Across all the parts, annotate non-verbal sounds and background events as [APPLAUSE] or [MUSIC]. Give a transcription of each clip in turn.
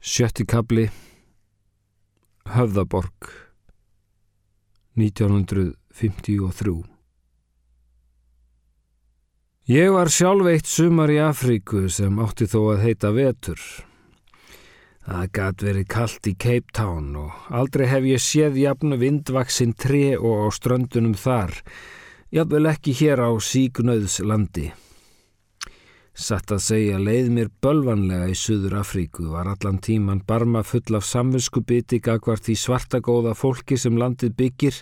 Sjötti kabli Höfðaborg 1953 Ég var sjálf eitt sumar í Afríku sem átti þó að heita vetur. Það gæt verið kallt í Cape Town og aldrei hef ég séð jafn vindvaksinn tre og á ströndunum þar, jafnvel ekki hér á síknöðslandi. Satt að segja leið mér bölvanlega í Suður Afríku var allan tíman barma full af samvinsku biti gagvart í svartagóða fólki sem landið byggir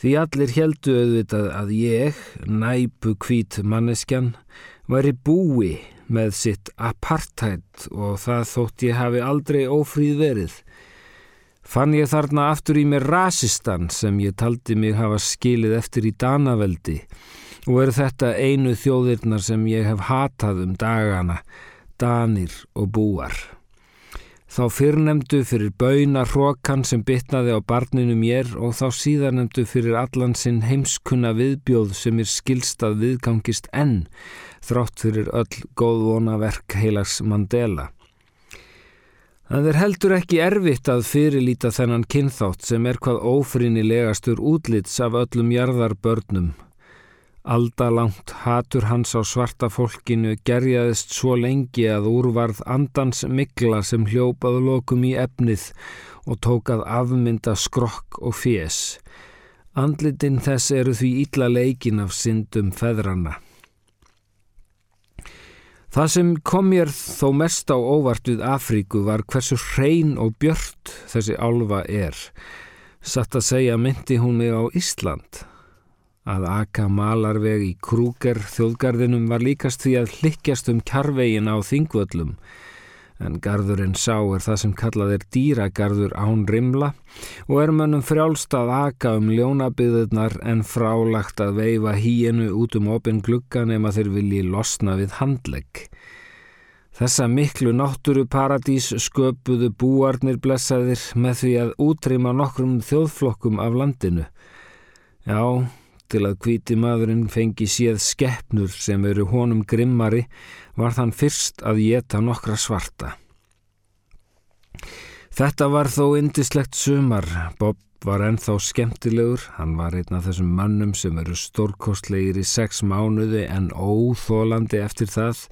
því allir heldu auðvitað að ég, næpu kvít manneskjan, væri búi með sitt apartheid og það þótt ég hafi aldrei ófríð verið. Fann ég þarna aftur í mér rasistan sem ég taldi mig hafa skilið eftir í Danaveldi og eru þetta einu þjóðirnar sem ég hef hatað um dagana, danir og búar. Þá fyrrnemdu fyrir bauna hrókan sem bytnaði á barninu mér og þá síðarnemdu fyrir allan sinn heimskunna viðbjóð sem er skilstað viðgangist enn, þrátt fyrir öll góðvona verk heilags Mandela. Það er heldur ekki erfitt að fyrirlíta þennan kynþátt sem er hvað ófrýnilegastur útlits af öllum jarðarbörnum Aldalangt hatur hans á svarta fólkinu gerjaðist svo lengi að úrvarð andans mikla sem hljópaðu lokum í efnið og tókað afmynda skrokk og fjés. Andlitinn þess eru því ítla leikin af syndum feðrana. Það sem kom mér þó mest á óvart við Afríku var hversu hrein og björnt þessi álfa er. Satt að segja myndi hún mig á Ísland. Að aka malarveg í krúker þjóðgarðinum var líkast því að hlikkjast um kjarvegin á þingvöllum en garðurinn sá er það sem kallað er dýragarður án rimla og er mönnum frjálst að aka um ljónabyðurnar en frálagt að veifa híinu út um opin glugga nema þeir vilji losna við handlegg. Þessa miklu náttúru paradís sköpuðu búarnir blessaðir með því að útrýma nokkrum þjóðflokkum af landinu. Já, til að kvíti maðurinn fengi séð skeppnur sem eru honum grimmari var þann fyrst að geta nokkra svarta. Þetta var þó indislegt sumar. Bob var ennþá skemmtilegur. Hann var einn af þessum mannum sem eru stórkostlegir í sex mánuði en óþólandi eftir það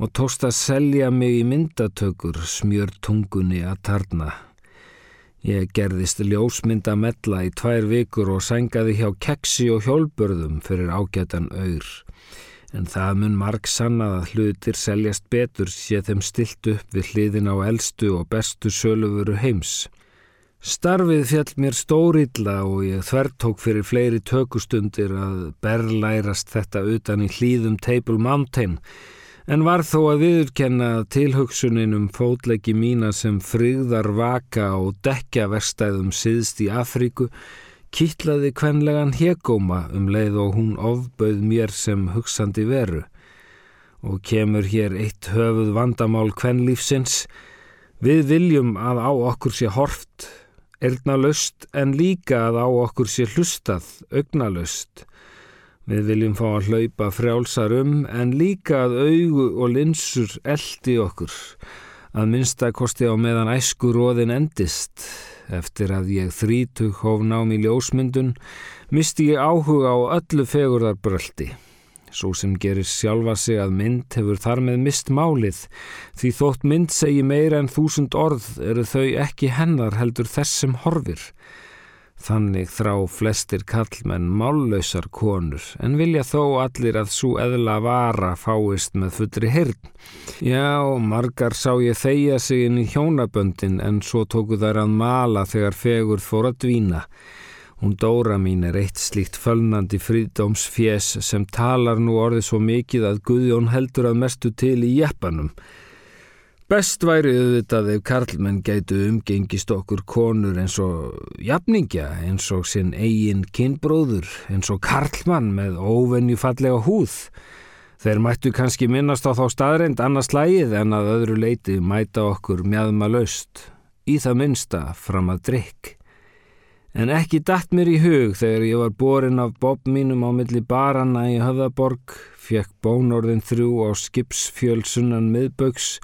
og tóst að selja mig í myndatökur smjör tungunni að tarna. Ég gerðist ljósmynda mella í tvær vikur og sængaði hjá keksi og hjólbörðum fyrir ágætan auður. En það mun marg sannað að hlutir seljast betur sé þeim stilt upp við hliðin á eldstu og bestu sölufuru heims. Starfið fjall mér stórilla og ég þvertók fyrir fleiri tökustundir að berlærast þetta utan í hlýðum Table Mountain en var þó að viðurkenna tilhugsunin um fótleiki mína sem frigðar vaka og dekja verstæðum siðst í Afríku kýtlaði kvenlegan hegóma um leið og hún ofbauð mér sem hugsandi veru. Og kemur hér eitt höfuð vandamál kvenlífsins. Við viljum að á okkur sé horft erðnalöst en líka að á okkur sé hlustað augnalöst Við viljum fá að hlaupa frjálsar um en líka að augu og linsur eldi okkur að minnstakosti á meðan æskur róðin endist. Eftir að ég þrítug hóf nám í ljósmyndun misti ég áhuga á öllu fegurðarbröldi. Svo sem gerir sjálfa sig að mynd hefur þar með mist málið því þótt mynd segi meira en þúsund orð eru þau ekki hennar heldur þess sem horfir. Þannig þrá flestir kallmenn mállausar konur en vilja þó allir að svo eðla vara fáist með fullri hirn. Já, margar sá ég þeia sig inn í hjónaböndin en svo tóku þær að mala þegar fegur fór að dvína. Hún Dóra mín er eitt slíkt fölnandi frídómsfjes sem talar nú orðið svo mikið að Guðjón heldur að mestu til í jeppanum. Best væri auðvitað ef karlmenn gætu umgengist okkur konur eins og jafningja, eins og sinn eigin kinnbróður, eins og karlmann með óvenjufallega húð. Þeir mættu kannski minnast á þá staðreind annars lægið en að öðru leiti mæta okkur mjadma laust, í það minsta fram að drikk. En ekki dætt mér í hug þegar ég var borin af bob mínum á milli barana í Höfðaborg, fekk bónorðin þrjú á skipsfjölsunan miðböks,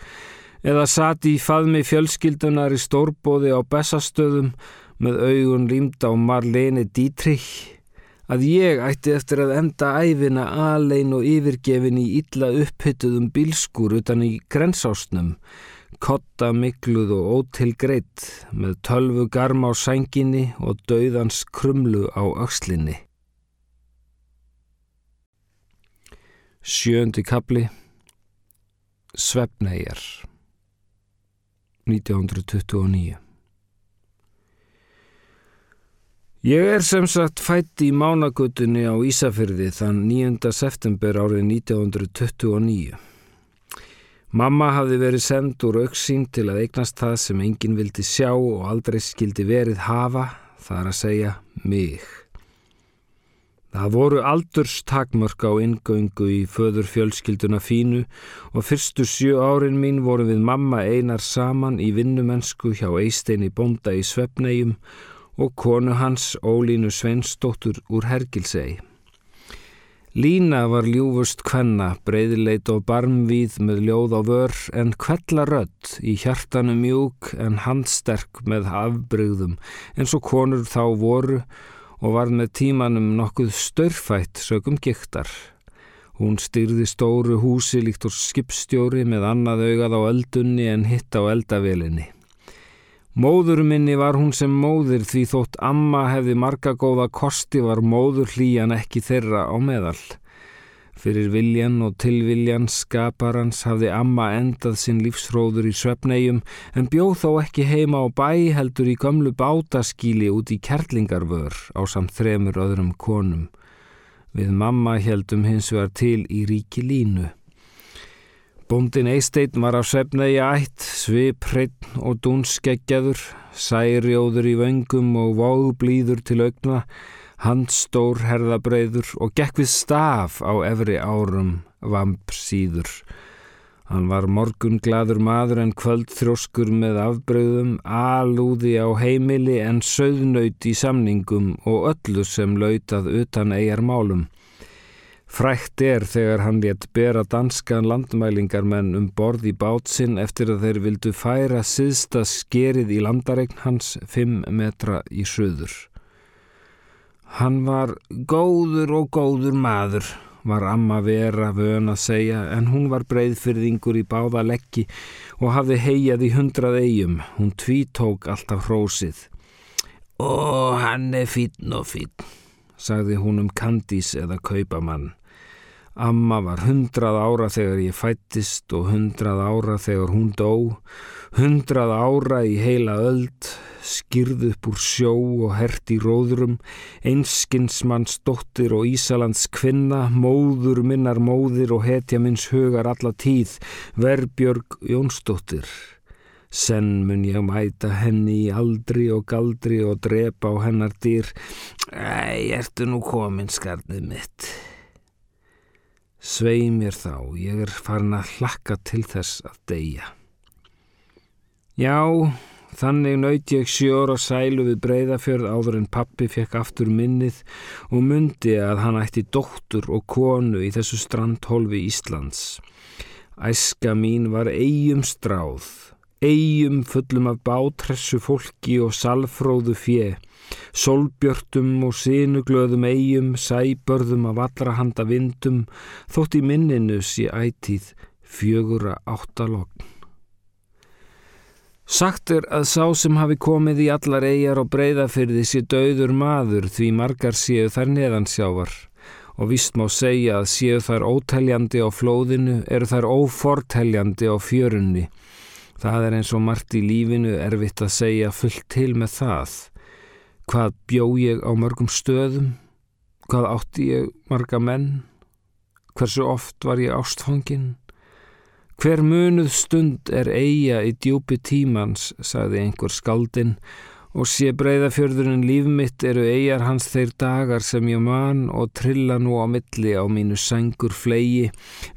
eða sati í faðmi fjölskyldunar í stórbóði á besastöðum með augun rýmd á Marlene Dietrich að ég ætti eftir að enda æfina alein og yfirgefin í illa upphyttuðum bílskur utan í grensásnum, kotta mikluð og ótilgreitt með tölvu garma á sænginni og dauðans krumlu á aukslinni. Sjöndi kapli Svefnæjar 1929 Ég er sem sagt fætt í mánagutunni á Ísafyrði þann 9. september árið 1929. Mamma hafði verið send úr auksín til að eignast það sem enginn vildi sjá og aldrei skildi verið hafa, það er að segja mig. Það voru aldurstakmörk á ingöngu í föður fjölskylduna fínu og fyrstu sjö árin mín voru við mamma einar saman í vinnumennsku hjá Eisteini Bonda í Svefnegjum og konu hans Ólínu Sveinsdóttur úr Hergilsei. Lína var ljúfust kvenna, breyðileit og barmvíð með ljóð á vör en kvellarödd í hjartanu mjúk en handsterk með afbrygðum eins og konur þá voru og var með tímanum nokkuð störfætt sögum giktar. Hún styrði stóru húsi líkt úr skipstjóri með annað augað á eldunni en hitt á eldavelinni. Móður minni var hún sem móðir því þótt amma hefði marga góða kosti var móður hlýjan ekki þeirra á meðal. Fyrir viljan og tilviljan skaparans hafði amma endað sinn lífsróður í svefnegjum en bjóð þó ekki heima á bæ heldur í gamlu bátaskíli út í kerlingarvör á samt þremur öðrum konum. Við mamma heldum hins vegar til í ríki línu. Bóndin Eisteinn var af svefnegi ætt, svipreitt og dúnskeggjaður, særjóður í vöngum og váblýður til augna, handstór herðabreiður og gekk við staf á efri árum vampsýður. Hann var morgunglaður maður en kvöldþróskur með afbröðum, alúði á heimili en söðnaut í samningum og öllu sem lautað utan eigar málum. Frækt er þegar hann létt bera danskan landmælingarmenn um borð í bátsinn eftir að þeir vildu færa síðsta skerið í landaregn hans fimm metra í söður. Hann var góður og góður maður, var amma vera vön að segja, en hún var breyðfyrðingur í báða leggi og hafði heijað í hundrað eigum. Hún tvítók alltaf hrósið. Ó, hann er fítn og fítn sagði hún um kandís eða kaupamann. Amma var hundrað ára þegar ég fættist og hundrað ára þegar hún dó, hundrað ára í heila öld, skýrð upp úr sjó og hert í róðurum, einskinsmanns dóttir og Ísalands kvinna, móður minnar móðir og hetja minns hugar alla tíð, Verbjörg Jónsdóttir. Senn mun ég mæta henni í aldri og galdri og drepa á hennar dýr. Æ, ertu nú komin skarnið mitt. Svei mér þá, ég er farin að hlakka til þess að deyja. Já, þannig naut ég sjór og sælu við breyðafjörð áður en pappi fekk aftur minnið og myndi að hann ætti dóttur og konu í þessu strandhólfi Íslands. Æska mín var eigum stráð eigum fullum af bátressu fólki og salfróðu fjö, solbjörtum og sinuglöðum eigum, sæbörðum af allra handa vindum, þótt í minninu sé ætíð fjögura áttalogn. Sagt er að sá sem hafi komið í allar eigjar og breyðafyrði sé döður maður því margar séu þær neðansjávar og vist má segja að séu þær óteljandi á flóðinu eru þær óforteljandi á fjörunni Það er eins og margt í lífinu erfitt að segja fullt til með það. Hvað bjó ég á mörgum stöðum? Hvað átti ég marga menn? Hversu oft var ég ástfangin? Hver munuð stund er eiga í djúpi tímans, sagði einhver skaldinn og sé breyðafjörðurinn lífmitt eru eigjar hans þeir dagar sem ég man og trilla nú á milli á mínu sængur flegi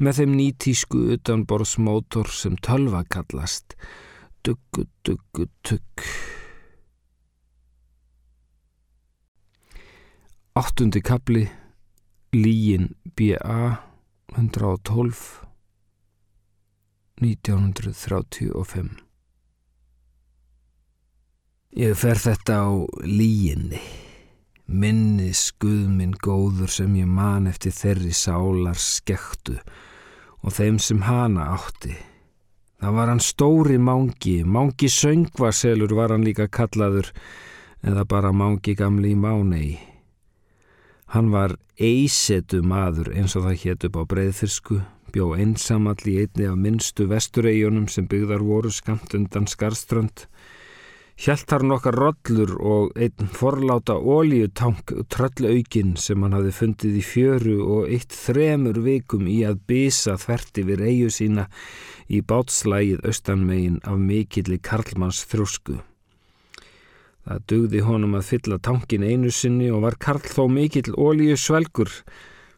með þeim nýtísku utanborðsmótor sem tölva kallast. Duggu, duggu, tugg. Áttundi kapli, Líin B.A. 112, 1935 Ég fer þetta á líginni minni skuðminn góður sem ég man eftir þeirri sálar skektu og þeim sem hana átti. Það var hann stóri mángi, mángi söngvaselur var hann líka kallaður eða bara mángi gamli í mánei. Hann var eisetu maður eins og það hétt upp á breyðfirsku, bjó einsamall í einni af minnstu vestureigunum sem byggðar voru skamt undan Skarströnd Hjælt þar nokkar rollur og einn forláta ólíutank tröllaukinn sem hann hafi fundið í fjöru og eitt þremur vikum í að bisa þverti við eigu sína í bátslægið austanmegin af mikilli Karlmanns þrjósku. Það dugði honum að fylla tankin einu sinni og var Karl þó mikill ólíu svelgur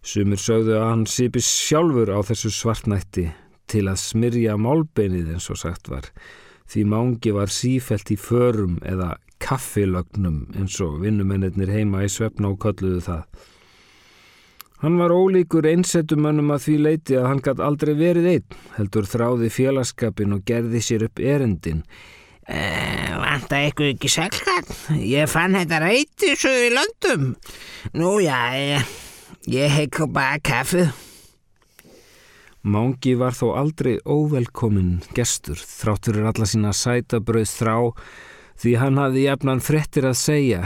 sumir sögðu að hann sípis sjálfur á þessu svartnætti til að smyrja málbeinið eins og sagt var því mángi var sífelt í förum eða kaffilögnum eins og vinnumennir heima í svefna og kolluðu það. Hann var ólíkur einsettumönnum að því leiti að hann gæti aldrei verið einn, heldur þráði félagskapin og gerði sér upp erindin. Uh, Vanda eitthvað ekki selgan? Ég fann þetta reyti svo í löndum. Nú já, ég, ég heikla bara kaffið. Mángi var þó aldrei óvelkomin gestur þráttur er alla sína sætabröð þrá því hann hafði jafnan frettir að segja.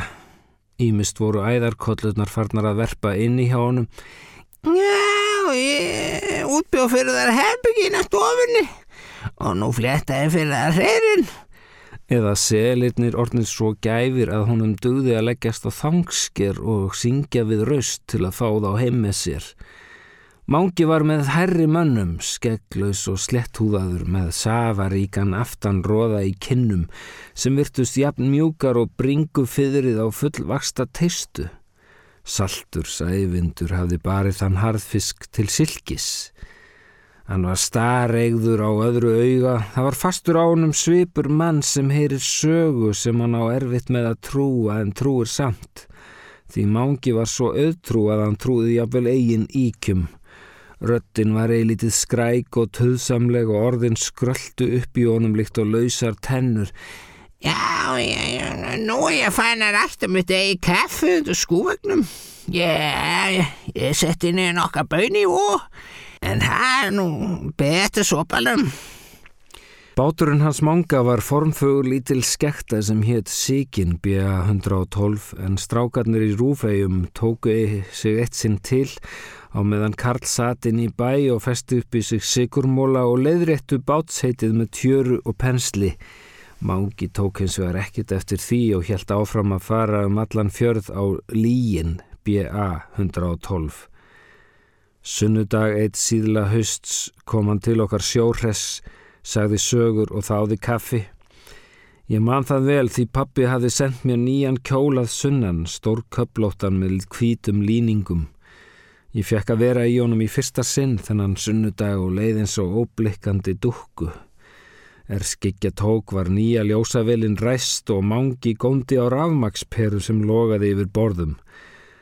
Ímist voru æðarkollurnar farnar að verpa inn í hjá honum. Já, ég útbjóð fyrir þær herbyggin að stofinni og nú flettaði fyrir þær hreirinn. Eða selirnir ornir svo gæfir að honum döði að leggjast á þangsker og syngja við raust til að fá þá heim með sér. Mángi var með herri mönnum, skegglaus og sletthúðaður með safaríkan aftanróða í kinnum sem virtust jafn mjúkar og bringu fyrrið á fullvaksta teistu. Saltur sævindur hafði barið þann harðfisk til silkis. Hann var starregður á öðru auga, það var fastur ánum svipur mann sem heyrir sögu sem hann á erfitt með að trúa en trúir samt. Því Mángi var svo auðtrú að hann trúði jafnvel eigin íkjum Röttin var eilítið skræk og töðsamleg og orðin skröldu upp í honum líkt og lausar tennur. Já, já, já, nú ég fannar aftur mitt eigi kaffu undir skúvagnum. Já, ég, ég setti niður nokkar bönni ó, en það er nú betur sopalum. Báturinn hans manga var formfögur lítil skekta sem hétt Sigin B112 en strákarnir í rúfægjum tóku sig eitt sinn til á meðan Karl satt inn í bæ og festi upp í sig sigurmóla og leiðréttu bátsheitið með tjöru og pensli. Mangi tók hins vegar ekkit eftir því og helt áfram að fara um allan fjörð á Líin BA 112. Sunnudag eitt síðla hösts kom hann til okkar sjóhress, sagði sögur og þáði kaffi. Ég man það vel því pappi hafi sendt mér nýjan kjólað sunnan, stór köplóttan með hvítum líningum. Ég fekk að vera í honum í fyrsta sinn þennan sunnudag og leið eins og óblikkandi dukku. Er skikja tók var nýja ljósavelin ræst og mangi góndi á rafmaksperu sem logaði yfir borðum.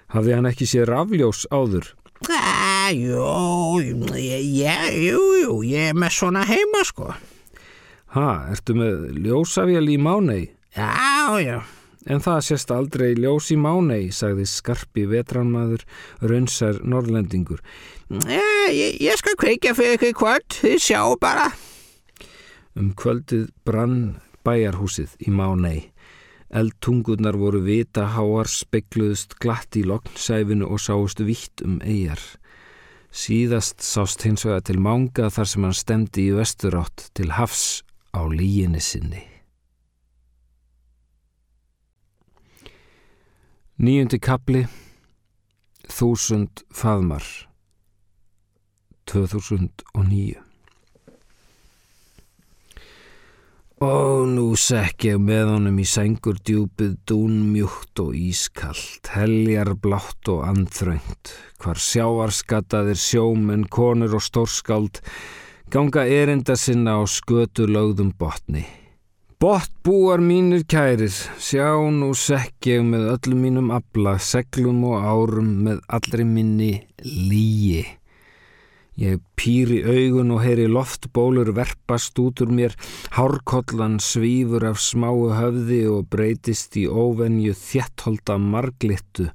Hafði hann ekki séð rafljós áður? Jú, jú, jú, ég er með svona heima sko. Ha, ertu með ljósavél í mánei? Já, já. En það sést aldrei ljós í mánei, sagði skarpi vetranmaður, raunsar norrlendingur. Ég, ég skal kveikja fyrir ykkur kvöld, þið sjá bara. Um kvöldið brann bæjarhúsið í mánei. Eldtungurnar voru vita háar, spekluðust glatt í loknsæfinu og sáust vitt um eigjar. Síðast sást hins vega til mánga þar sem hann stemdi í vesturátt til hafs á líginni sinni. Nýjundi kapli Þúsund faðmar 2009 Og nú sekk ég með honum í sengur djúpið dúnmjúkt og ískallt, heljar blátt og andþröngt, hvar sjáarskattaðir sjómen, konur og stórskáld ganga erinda sinna á skötu lögðum botni. Bottbúar mínir kærir, sjá nú sekk ég með öllum mínum abla, seglum og árum með allri minni líi. Ég pýri augun og heyri loftbólur verpast út úr mér, hárkollan svífur af smáu höfði og breytist í óvenju þjettholda marglittu,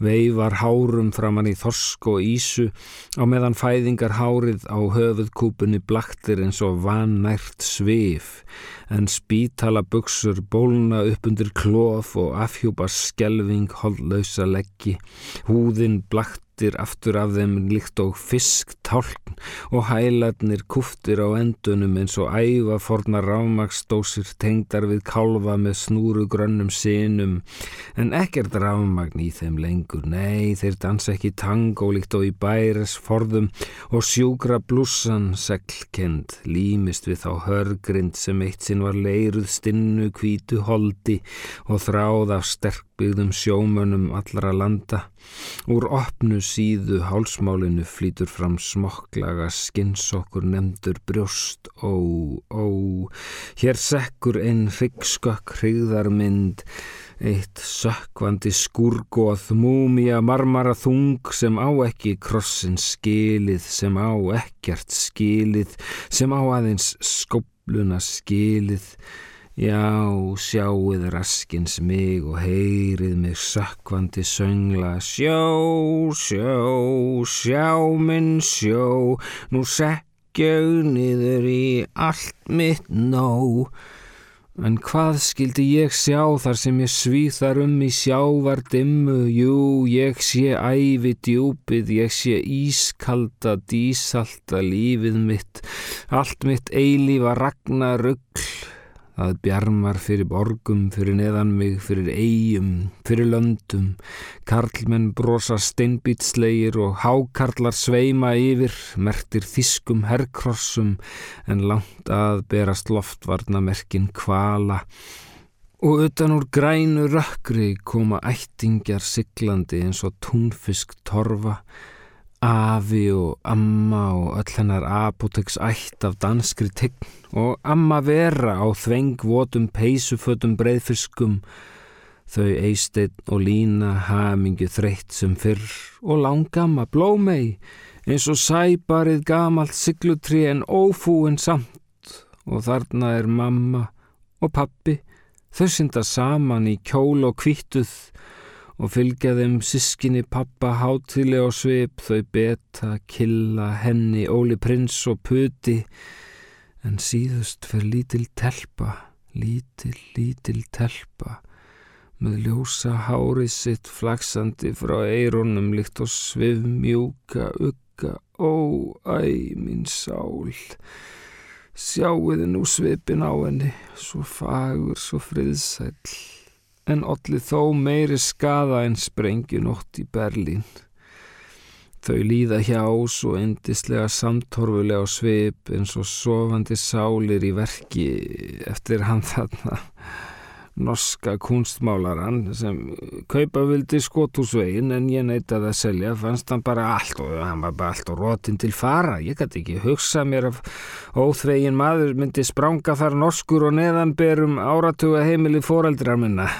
veifar hárum framann í þorsk og ísu á meðan fæðingar hárið á höfuðkúpunni blaktir eins og vannært svif, en spítala buksur bólna upp undir klof og afhjúpa skelving holdlausa leggi, húðin blakt kúftir aftur af þeim líkt og fisktálkn og hælarnir kúftir á endunum eins og æfa forna rámagsdósir tengdar við kálfa með snúru grönnum sinum. En ekkert rámagn í þeim lengur nei, þeir dansa ekki tangó líkt og í bæres forðum og sjúkra blussan seglkend límist við þá hörgrind sem eitt sinn var leiruð stinnu kvítu holdi og þráð af sterkbyggðum sjómönum allra landa Úr opnu síðu hálsmálinu flýtur fram smokklaga skinnsokkur nefndur brjóst, ó, ó, hér sekkur einn hryggskökk hrygðarmynd, eitt sökkvandi skurgoð, múmia marmara þung sem á ekki krossin skilið, sem á ekkert skilið, sem á aðeins skobluna skilið, Já, sjáuð raskins mig og heyrið mig sökkvandi söngla Sjó, sjó, sjá minn sjó, nú sekkjög niður í allt mitt nóg. En hvað skildi ég sjá þar sem ég svíþar um í sjávar dimmu? Jú, ég sé æfi djúpið, ég sé ískalda, dísalda lífið mitt, allt mitt eilífa ragna ruggl. Það bjarmar fyrir borgum, fyrir neðan mig, fyrir eigum, fyrir löndum. Karlmenn brosa steinbítslegir og hákarlar sveima yfir, mertir þiskum herrkrossum en langt að berast loftvarnamerkin kvala. Og utan úr grænu rökkri koma ættingjar siglandi eins og túnfisk torfa. Afi og amma og öll hennar apotex ætt af danskri tegn og amma vera á þvengvotum peysufötum breyðfiskum þau eisteinn og lína hamingu þreytt sem fyrr. Og langamma blómei eins og sæbarið gamalt siglutri en ófúin samt. Og þarna er mamma og pappi þau synda saman í kjól og kvíttuð og fylgja þeim sískinni pappa hátilega og svip. Þau beta, killa, henni, óli prins og puti en síðust fyrir lítil telpa, lítil, lítil telpa með ljósa hárið sitt flaksandi frá eironum líkt og svif mjúka, ugga, ó, æ, mín sál sjáuði nú svipin á henni svo fagur, svo friðsæl en allir þó meiri skada en sprengjunótt í Berlín. Þau líða hjá svo endislega samtorfulega svip eins og sofandi sálir í verki eftir hann þarna norska kunstmálaran sem kaupa vildi skotúsvegin en ég neytaði að selja fannst hann bara allt og hann var bara allt og rótin til fara. Ég gæti ekki hugsa mér af óþvegin maður myndi spranga þar norskur og neðanberum áratuga heimili fóreldrar minna.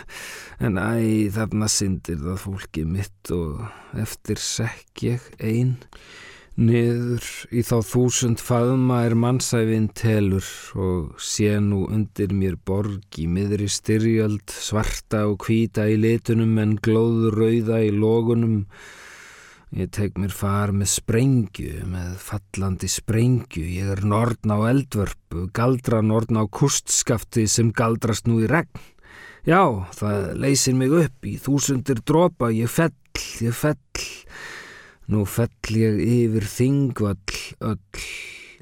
En æ þarna syndir það fólki mitt og eftir sekk ég einn Niður í þá þúsund faðma er mannsæfin telur og sé nú undir mér borg í miðri styrjöld, svarta og hvita í litunum en glóður rauða í lógunum. Ég teg mér far með sprengju, með fallandi sprengju. Ég er nortn á eldvörpu, galdra nortn á kustskafti sem galdrast nú í regn. Já, það leysir mig upp í þúsundir dropa, ég fell, ég fell. Nú fell ég yfir þingvall öll,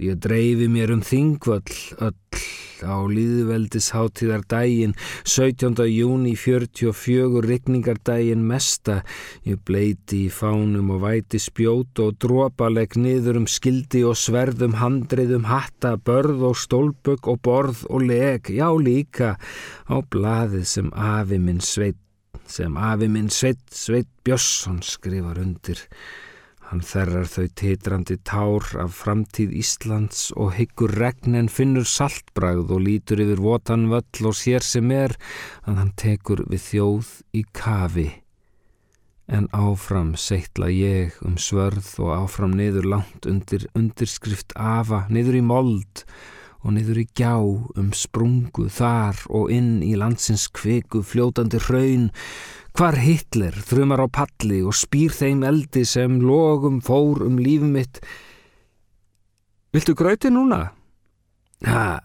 ég dreifi mér um þingvall öll á líðveldisháttíðar dægin, 17. júni 44, rikningardægin mesta, ég bleiti í fánum og væti spjót og drópaleg niður um skildi og sverðum handriðum hatta, börð og stólbögg og borð og leg, já líka á blaðið sem afi minn sveit, sem afi minn sveit, sveit Björnsson skrifar undir. Hann þerrar þau titrandi tár af framtíð Íslands og hyggur regn en finnur saltbragð og lítur yfir votan völl og sér sem er að hann tekur við þjóð í kafi. En áfram seittla ég um svörð og áfram niður langt undir undirskrift afa, niður í mold og niður í gjá um sprungu þar og inn í landsins kviku fljótandi hraun, hvar Hitler þrumar á palli og spýr þeim eldi sem logum fór um lífum mitt. Viltu gröti núna? Hæ?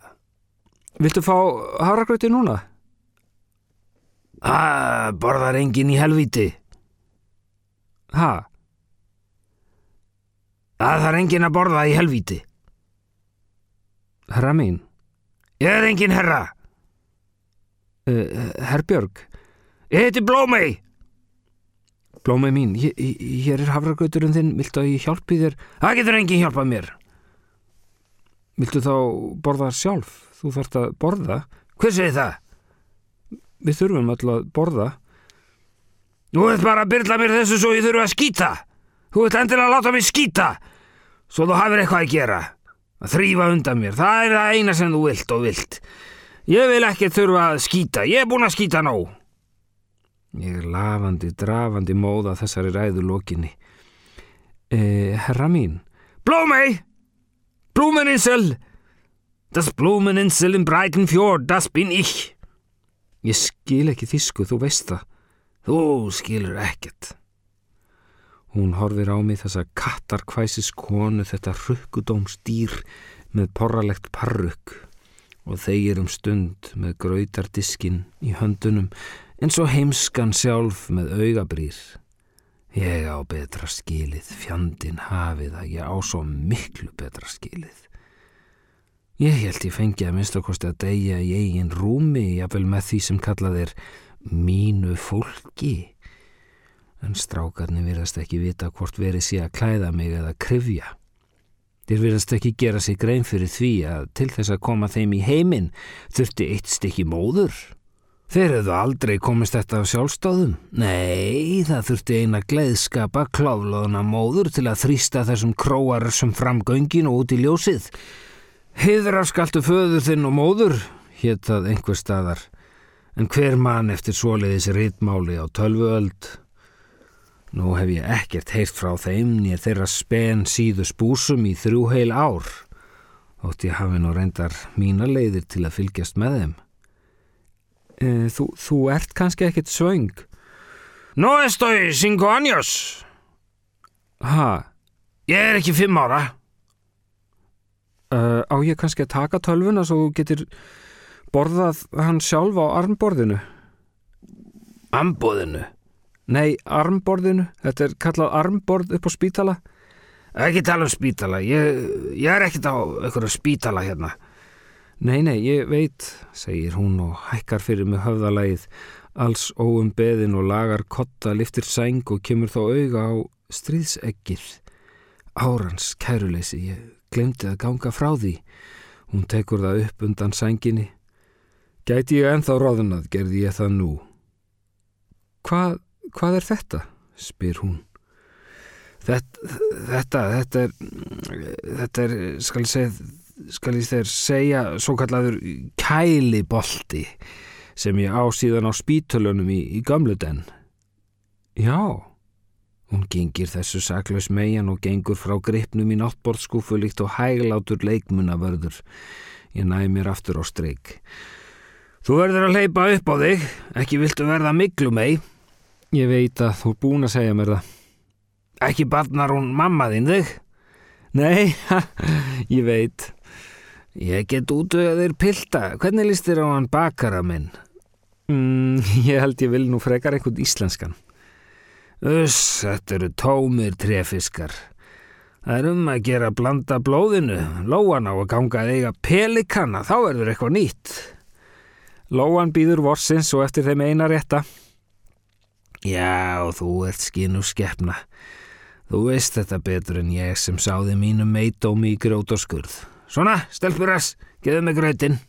Viltu fá haragröti núna? Hæ, borðar engin í helviti. Hæ? Það þarf engin að borða í helviti. Herra mín? Ég er engin herra. Uh, Herbjörg? Ég heiti Blómei. Blómei mín, hér, er hafragauturinn þinn, viltu að ég hjálpi þér? Það getur engin hjálpað mér. Viltu þá borða sjálf? Þú þarfst að borða. Hver segir það? Við þurfum alltaf að borða. Þú ert bara að byrla mér þessu svo ég þurfu að skýta. Þú ert endilega að láta mig skýta. Svo þú hafið eitthvað að gera. Að þrýfa undan mér. Það er það eina sem þú vilt og vilt. Ég vil ekki þurfa að skýta. Ég er búin að skýta nóg. Ég er lafandi, drafandi móða þessari ræðu lokinni. Eh, herra mín. Blómei! Blúmeninsel! Das Blúmeninsel in Breitenfjord, das bin ich! Ég skil ekki þísku, þú veist það. Þú skilur ekkert. Hún horfir á mig þessa kattarkvæsis konu, þetta rukkudómsdýr með porralegt parruk og þeir um stund með grautardiskin í höndunum eins og heimskan sjálf með augabrýr. Ég á betra skilið, fjandin hafið að ég á svo miklu betra skilið. Ég held ég fengi að minnst okkosti að deyja í eigin rúmi, jáfnvel með því sem kallað er mínu fólki. En strákarnir virðast ekki vita hvort verið sé að klæða mig eða krifja. Þeir virðast ekki gera sig grein fyrir því að til þess að koma þeim í heiminn þurfti eitt stykki móður. Þeir hefðu aldrei komist þetta af sjálfstáðum. Nei, það þurfti eina gleiðskapa kláflóðuna móður til að þrýsta þessum króar sem framgöngin og út í ljósið. Heiðrar skaltu föður þinn og móður, hétt það einhver staðar, en hver mann eftir svoleiðis rítmáli á tölvuöld. Nú hef ég ekkert heyrt frá þeim nýr þeirra spen síðu spúsum í þrjú heil ár, ótt ég hafi nú reyndar mína leiðir til að fylgjast með þeim. E, þú, þú ert kannski ekkert svöng. No estoy cinco años. Ha? Ég er ekki fimm ára. Uh, á ég kannski að taka tölvuna svo þú getur borðað hann sjálf á armborðinu? Armborðinu? Nei, armborðinu. Þetta er kallað armborð upp á spítala. Ekki tala um spítala. Ég, ég er ekkit á einhverju spítala hérna. Nei, nei, ég veit, segir hún og hækkar fyrir mig höfðalægið, alls óum beðin og lagar kotta, liftir sæng og kemur þá auga á stríðseggir. Árans kæruleysi, ég glemdi að ganga frá því. Hún tekur það upp undan sænginni. Gæti ég enþá ráðunað, gerði ég það nú. Hvað, hvað er þetta? spyr hún. Þetta, þetta, þetta er, þetta er, skal ég segja, skal ég þeir segja, svo kallaður kælibolti sem ég á síðan á spítölunum í, í gamlu den. Já, hún gengir þessu saklaus megin og gengur frá gripnum í náttborðskúfu líkt og hæglátur leikmunavörður. Ég næ mér aftur á streik. Þú verður að leipa upp á þig, ekki viltu verða miklu mei. Ég veit að þú er búin að segja mér það. Ekki barnar hún mamma þín þig? Nei, [LAUGHS] ég veit. Ég get útvöðir pilta. Hvernig líst þér á hann bakara minn? Mm, [LAUGHS] ég held ég vil nú frekar einhvern íslenskan. Uss, þetta eru tómir trefiskar. Það er um að gera blanda blóðinu. Lóan á að ganga að eiga pelikana, þá verður eitthvað nýtt. Lóan býður vorsins og eftir þeim eina rétta. Já, þú ert skinu skeppna. Þú veist þetta betur en ég sem sáði mínu meidómi í grót og skurð. Svona, stelpuras, geðu mig grötinn.